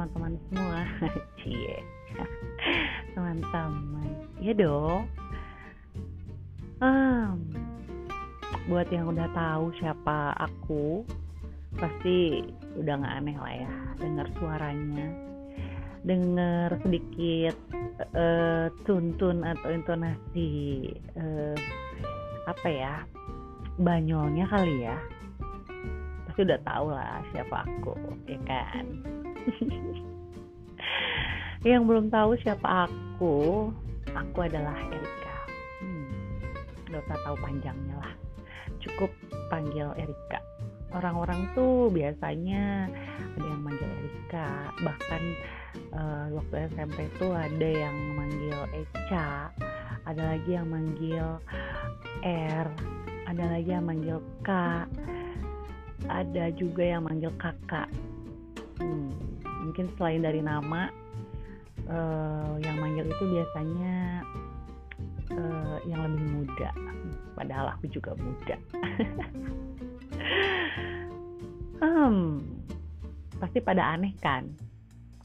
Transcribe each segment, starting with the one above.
teman-teman semua. Cie. Teman-teman. Ya dong. Um, buat yang udah tahu siapa aku pasti udah nggak aneh lah ya dengar suaranya. Dengar sedikit uh, tuntun atau intonasi uh, apa ya banyolnya kali ya. Pasti udah tahu lah siapa aku ya kan yang belum tahu siapa aku aku adalah Erika. Hmm, gak usah tahu panjangnya lah. Cukup panggil Erika. Orang-orang tuh biasanya ada yang manggil Erika. Bahkan uh, waktu SMP tuh ada yang manggil Eca ada lagi yang manggil R ada lagi yang manggil K ada juga yang manggil kakak hmm, mungkin selain dari nama uh, yang manggil itu biasanya uh, yang lebih muda. Padahal aku juga muda. Hmm, pasti pada aneh kan?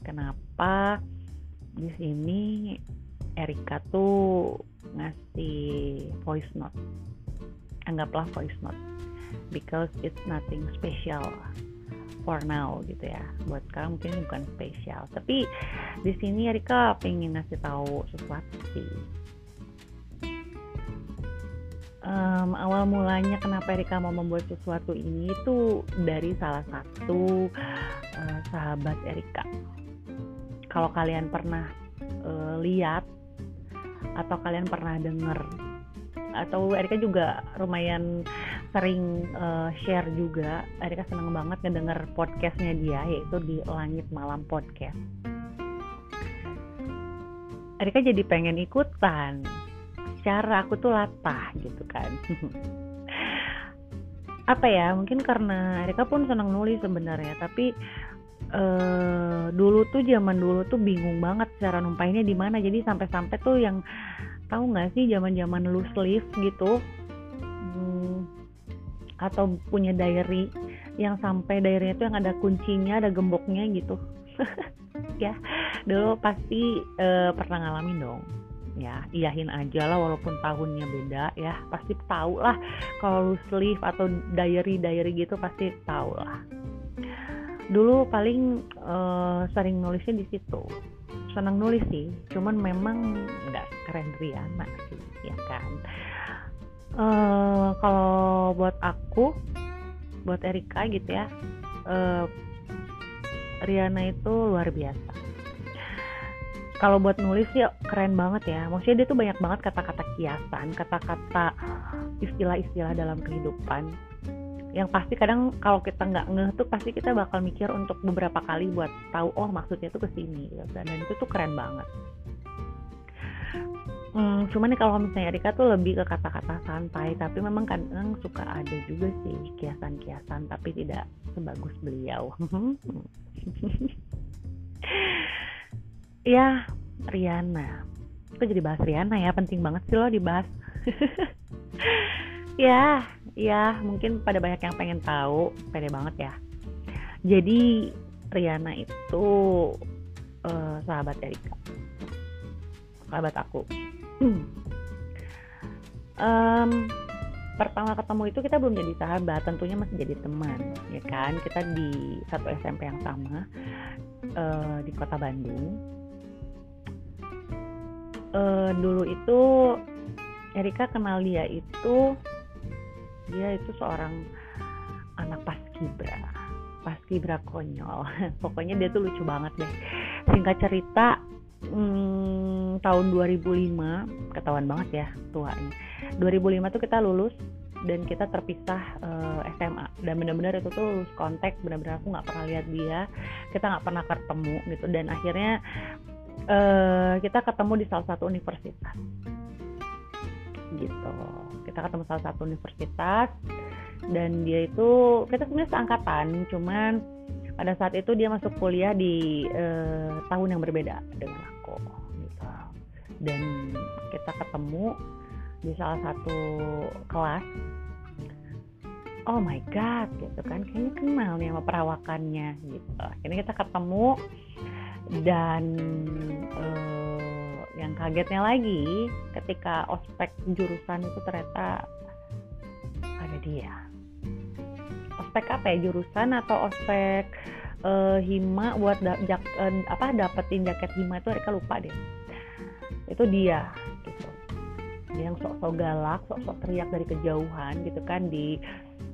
Kenapa di sini Erika tuh ngasih voice note? Anggaplah voice note. Because it's nothing special for now gitu ya. Buat sekarang mungkin bukan spesial. Tapi di sini Erika pengen ngasih tahu sesuatu sih. Um, awal mulanya kenapa Erika mau membuat sesuatu ini itu dari salah satu uh, sahabat Erika. Kalau kalian pernah uh, lihat atau kalian pernah dengar atau Erika juga lumayan sering uh, share juga Erika seneng banget ngedenger podcastnya dia yaitu di Langit Malam Podcast. Erika jadi pengen ikutan. Cara aku tuh latah gitu kan. Apa ya mungkin karena Erika pun senang nulis sebenarnya tapi uh, dulu tuh zaman dulu tuh bingung banget cara numpainnya di mana. Jadi sampai-sampai tuh yang tahu nggak sih zaman-zaman loose leaf gitu? Hmm, atau punya diary yang sampai diary itu yang ada kuncinya ada gemboknya gitu. Ya dulu pasti uh, pernah ngalamin dong. Ya iyahin aja lah walaupun tahunnya beda ya. Pasti tahu lah kalau sleeve atau diary diary gitu pasti tahu lah. Dulu paling uh, sering nulisnya di situ. Senang nulis sih cuman memang nggak keren Riana uh, kalau buat aku buat Erika gitu ya uh, Riana itu luar biasa. Kalau buat nulis ya keren banget ya. Maksudnya dia tuh banyak banget kata-kata kiasan kata-kata istilah-istilah dalam kehidupan. Yang pasti kadang kalau kita nggak ngeh tuh pasti kita bakal mikir untuk beberapa kali buat tahu oh maksudnya tuh ke sini gitu. dan itu tuh keren banget hmm, cuman nih kalau misalnya Erika tuh lebih ke kata-kata santai tapi memang kadang suka ada juga sih kiasan-kiasan tapi tidak sebagus beliau. Ya Riana. Aku jadi bahas Riana ya? Penting banget sih lo dibahas. Ya ya mungkin pada banyak yang pengen tahu. Pede banget ya. Jadi Riana itu uh, sahabat Erika. Sahabat aku um, pertama ketemu itu kita belum jadi sahabat tentunya masih jadi teman ya kan? Kita di satu SMP yang sama uh, di kota Bandung. Uh, dulu itu Erika kenal dia itu dia itu seorang anak paskibra paskibra konyol. Pokoknya dia tuh lucu banget deh. Singkat cerita hmm, tahun 2005 ketahuan banget ya tuanya. 2005 tuh kita lulus dan kita terpisah uh, eh, SMA dan benar-benar itu tuh lulus kontak benar-benar aku nggak pernah lihat dia. Kita nggak pernah ketemu gitu. Dan akhirnya uh, kita ketemu di salah satu universitas. Gitu. Kita ketemu salah satu universitas dan dia itu kita sebenarnya seangkatan cuman pada saat itu dia masuk kuliah di uh, tahun yang berbeda dengan aku gitu. Dan kita ketemu di salah satu kelas. Oh my god gitu kan. Kayaknya kenal nih sama perawakannya gitu. Akhirnya kita ketemu dan uh, yang kagetnya lagi ketika ospek jurusan itu ternyata ada dia ospek apa ya jurusan atau ospek uh, hima buat da jak uh, apa dapetin jaket hima itu mereka lupa deh. Itu dia gitu. Dia yang sok-sok galak sok-sok teriak dari kejauhan gitu kan di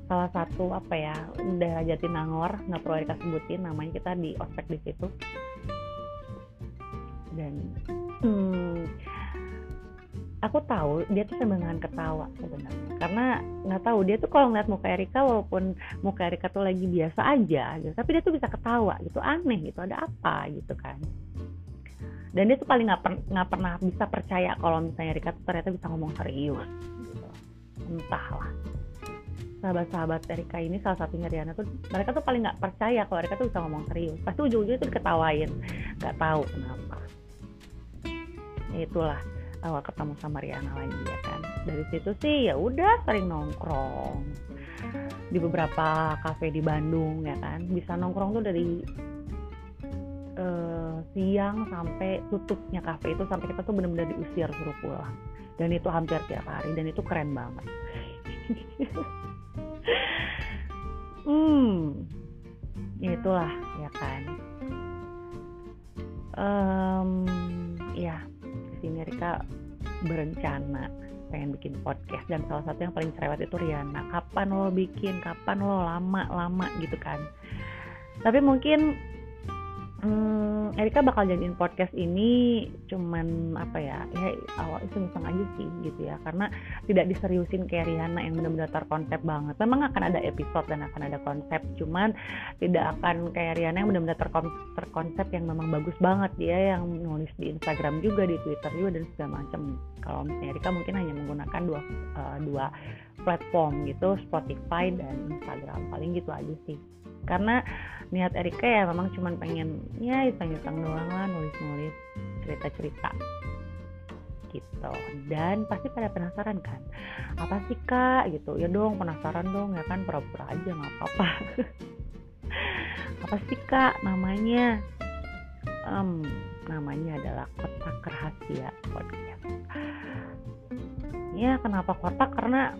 salah satu apa ya daerah Jatinangor nggak perlu Erika sebutin namanya kita di ospek di situ. Dan hmm, aku tahu dia tuh sambil ketawa sebenarnya. Karena nggak tahu dia tuh kalau ngeliat muka Erika walaupun muka Erika tuh lagi biasa aja gitu tapi dia tuh bisa ketawa gitu aneh gitu ada apa gitu kan. Dan dia tuh paling nggak per, pernah bisa percaya kalau misalnya Erika tuh ternyata bisa ngomong serius gitu. entahlah. Sahabat-sahabat Erika ini salah satunya Riana tuh mereka tuh paling nggak percaya kalau Erika tuh bisa ngomong serius. Pasti ujung-ujungnya tuh diketawain. Nggak tahu kenapa. Itulah awal ketemu sama Riana lagi ya kan? Dari situ sih ya udah sering nongkrong. Di beberapa kafe di Bandung ya kan? Bisa nongkrong tuh dari uh, siang sampai tutupnya kafe itu sampai kita tuh benar-benar diusir suruh pulang. Dan itu hampir tiap hari dan itu keren banget. Hmm itulah ya kan? Um, ya sini Rika berencana pengen bikin podcast. Dan salah satu yang paling cerewet itu Riana kapan lo bikin? Kapan lo? Lama lama gitu kan. Tapi mungkin hmm, Erika bakal jadiin podcast ini cuman apa ya ya awal iseng-iseng aja sih gitu ya. Karena tidak diseriusin kayak Rihanna yang benar-benar terkonsep banget. Memang akan ada episode dan akan ada konsep cuman tidak akan kayak Rihanna yang benar-benar terkonsep yang memang bagus banget. Dia yang nulis di Instagram juga di Twitter juga dan segala macam kalau misalnya Erika mungkin hanya menggunakan dua uh, dua platform gitu Spotify dan Instagram. Paling gitu aja sih karena niat Erika ya memang cuma pengen ya iseng-iseng doang lah nulis-nulis cerita-cerita. Gitu. Dan pasti pada penasaran kan? Apa sih kak? Gitu. Ya dong penasaran dong ya kan? Pura-pura aja nggak apa-apa. Apa sih kak namanya? Um, namanya adalah kotak rahasia podcast. Ya kenapa kotak? Karena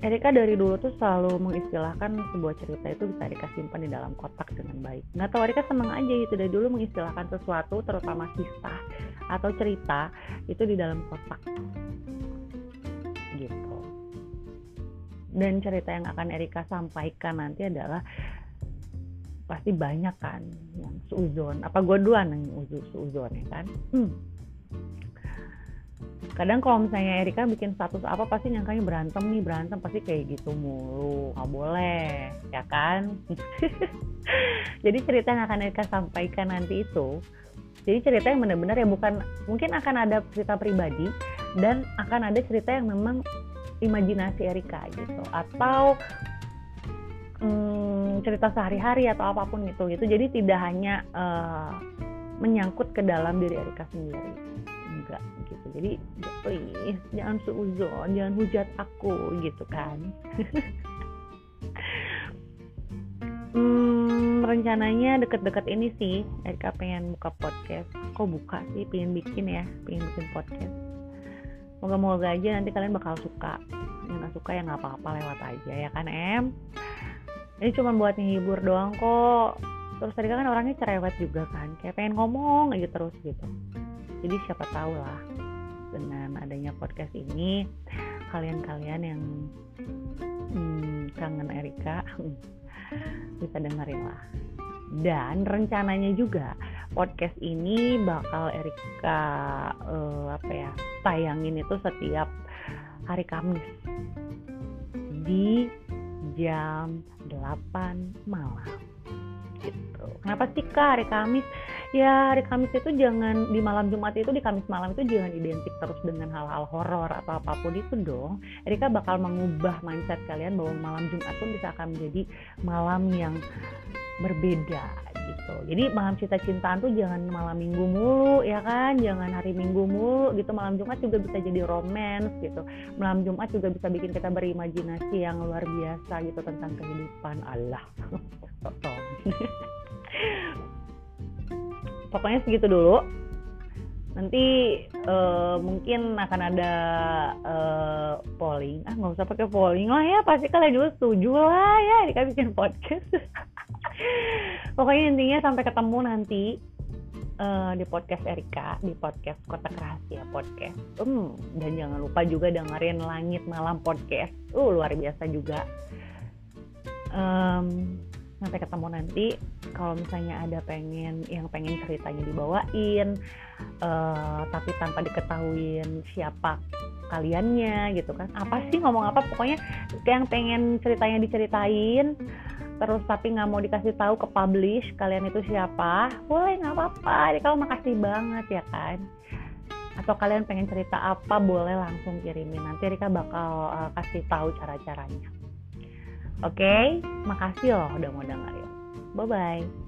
Erika dari dulu tuh selalu mengistilahkan sebuah cerita itu bisa Erika simpan di dalam kotak dengan baik. Nggak tahu Erika seneng aja gitu dari dulu mengistilahkan sesuatu terutama kisah atau cerita itu di dalam kotak. Gitu. Dan cerita yang akan Erika sampaikan nanti adalah pasti banyak kan yang seuzon. Apa gue duluan yang seuzon ya kan? Hmm kadang kalau misalnya Erika bikin status apa pasti nyangkanya berantem nih berantem pasti kayak gitu mulu. Nggak boleh ya kan? Jadi cerita yang akan Erika sampaikan nanti itu jadi cerita yang benar-benar ya bukan mungkin akan ada cerita pribadi dan akan ada cerita yang memang imajinasi Erika gitu. Atau hmm, cerita sehari-hari atau apa pun itu gitu. Jadi tidak hanya uh, menyangkut ke dalam diri Erika sendiri enggak gitu. Jadi please jangan suuzon jangan hujat aku gitu kan. Hmm, rencananya deket-deket ini sih Erika pengen buka podcast. Kok buka sih? Pengen bikin ya pengen bikin podcast. Moga-moga aja nanti kalian bakal suka. Yang gak suka ya nggak apa-apa lewat aja ya kan em? Ini cuma buat menghibur doang kok. Terus tadi kan orangnya cerewet juga kan kayak pengen ngomong aja terus gitu jadi siapa tahu lah dengan adanya podcast ini kalian-kalian yang hmm, kangen Erika bisa dengerin lah dan rencananya juga podcast ini bakal Erika uh, apa ya tayangin itu setiap hari Kamis di jam 8 malam gitu. Kenapa sih kak hari Kamis? Ya hari Kamis itu jangan di malam Jumat itu di Kamis malam itu jangan identik terus dengan hal-hal horor atau apa pun itu dong. Erika bakal mengubah mindset kalian bahwa malam Jumat pun bisa akan menjadi malam yang berbeda gitu. Jadi malam cinta-cintaan tuh jangan malam minggu mulu ya kan, jangan hari minggu mulu gitu. Malam Jumat juga bisa jadi romance gitu. Malam Jumat juga bisa bikin kita berimajinasi yang luar biasa gitu tentang kehidupan Allah. pokoknya segitu dulu. Nanti uh, mungkin akan ada uh, polling. Ah nggak usah pakai polling lah ya pasti kalian juga setuju lah ya dikasih bikin podcast. Pokoknya intinya sampai ketemu nanti uh, di podcast Erika di podcast Kota Rahasia podcast. Um, dan jangan lupa juga dengerin Langit Malam podcast. Uh luar biasa juga. Um, sampai ketemu nanti kalau misalnya ada pengen yang pengen ceritanya dibawain uh, tapi tanpa diketahuin siapa kaliannya gitu kan. Apa sih ngomong apa? Pokoknya yang pengen ceritanya diceritain terus tapi nggak mau dikasih tahu ke publish kalian itu siapa boleh nggak apa-apa. Jadi kalau makasih banget ya kan. Atau kalian pengen cerita apa boleh langsung kirimin. Nanti Rika bakal uh, kasih tahu cara-caranya. Oke, okay? makasih loh udah mau dengerin. Bye bye.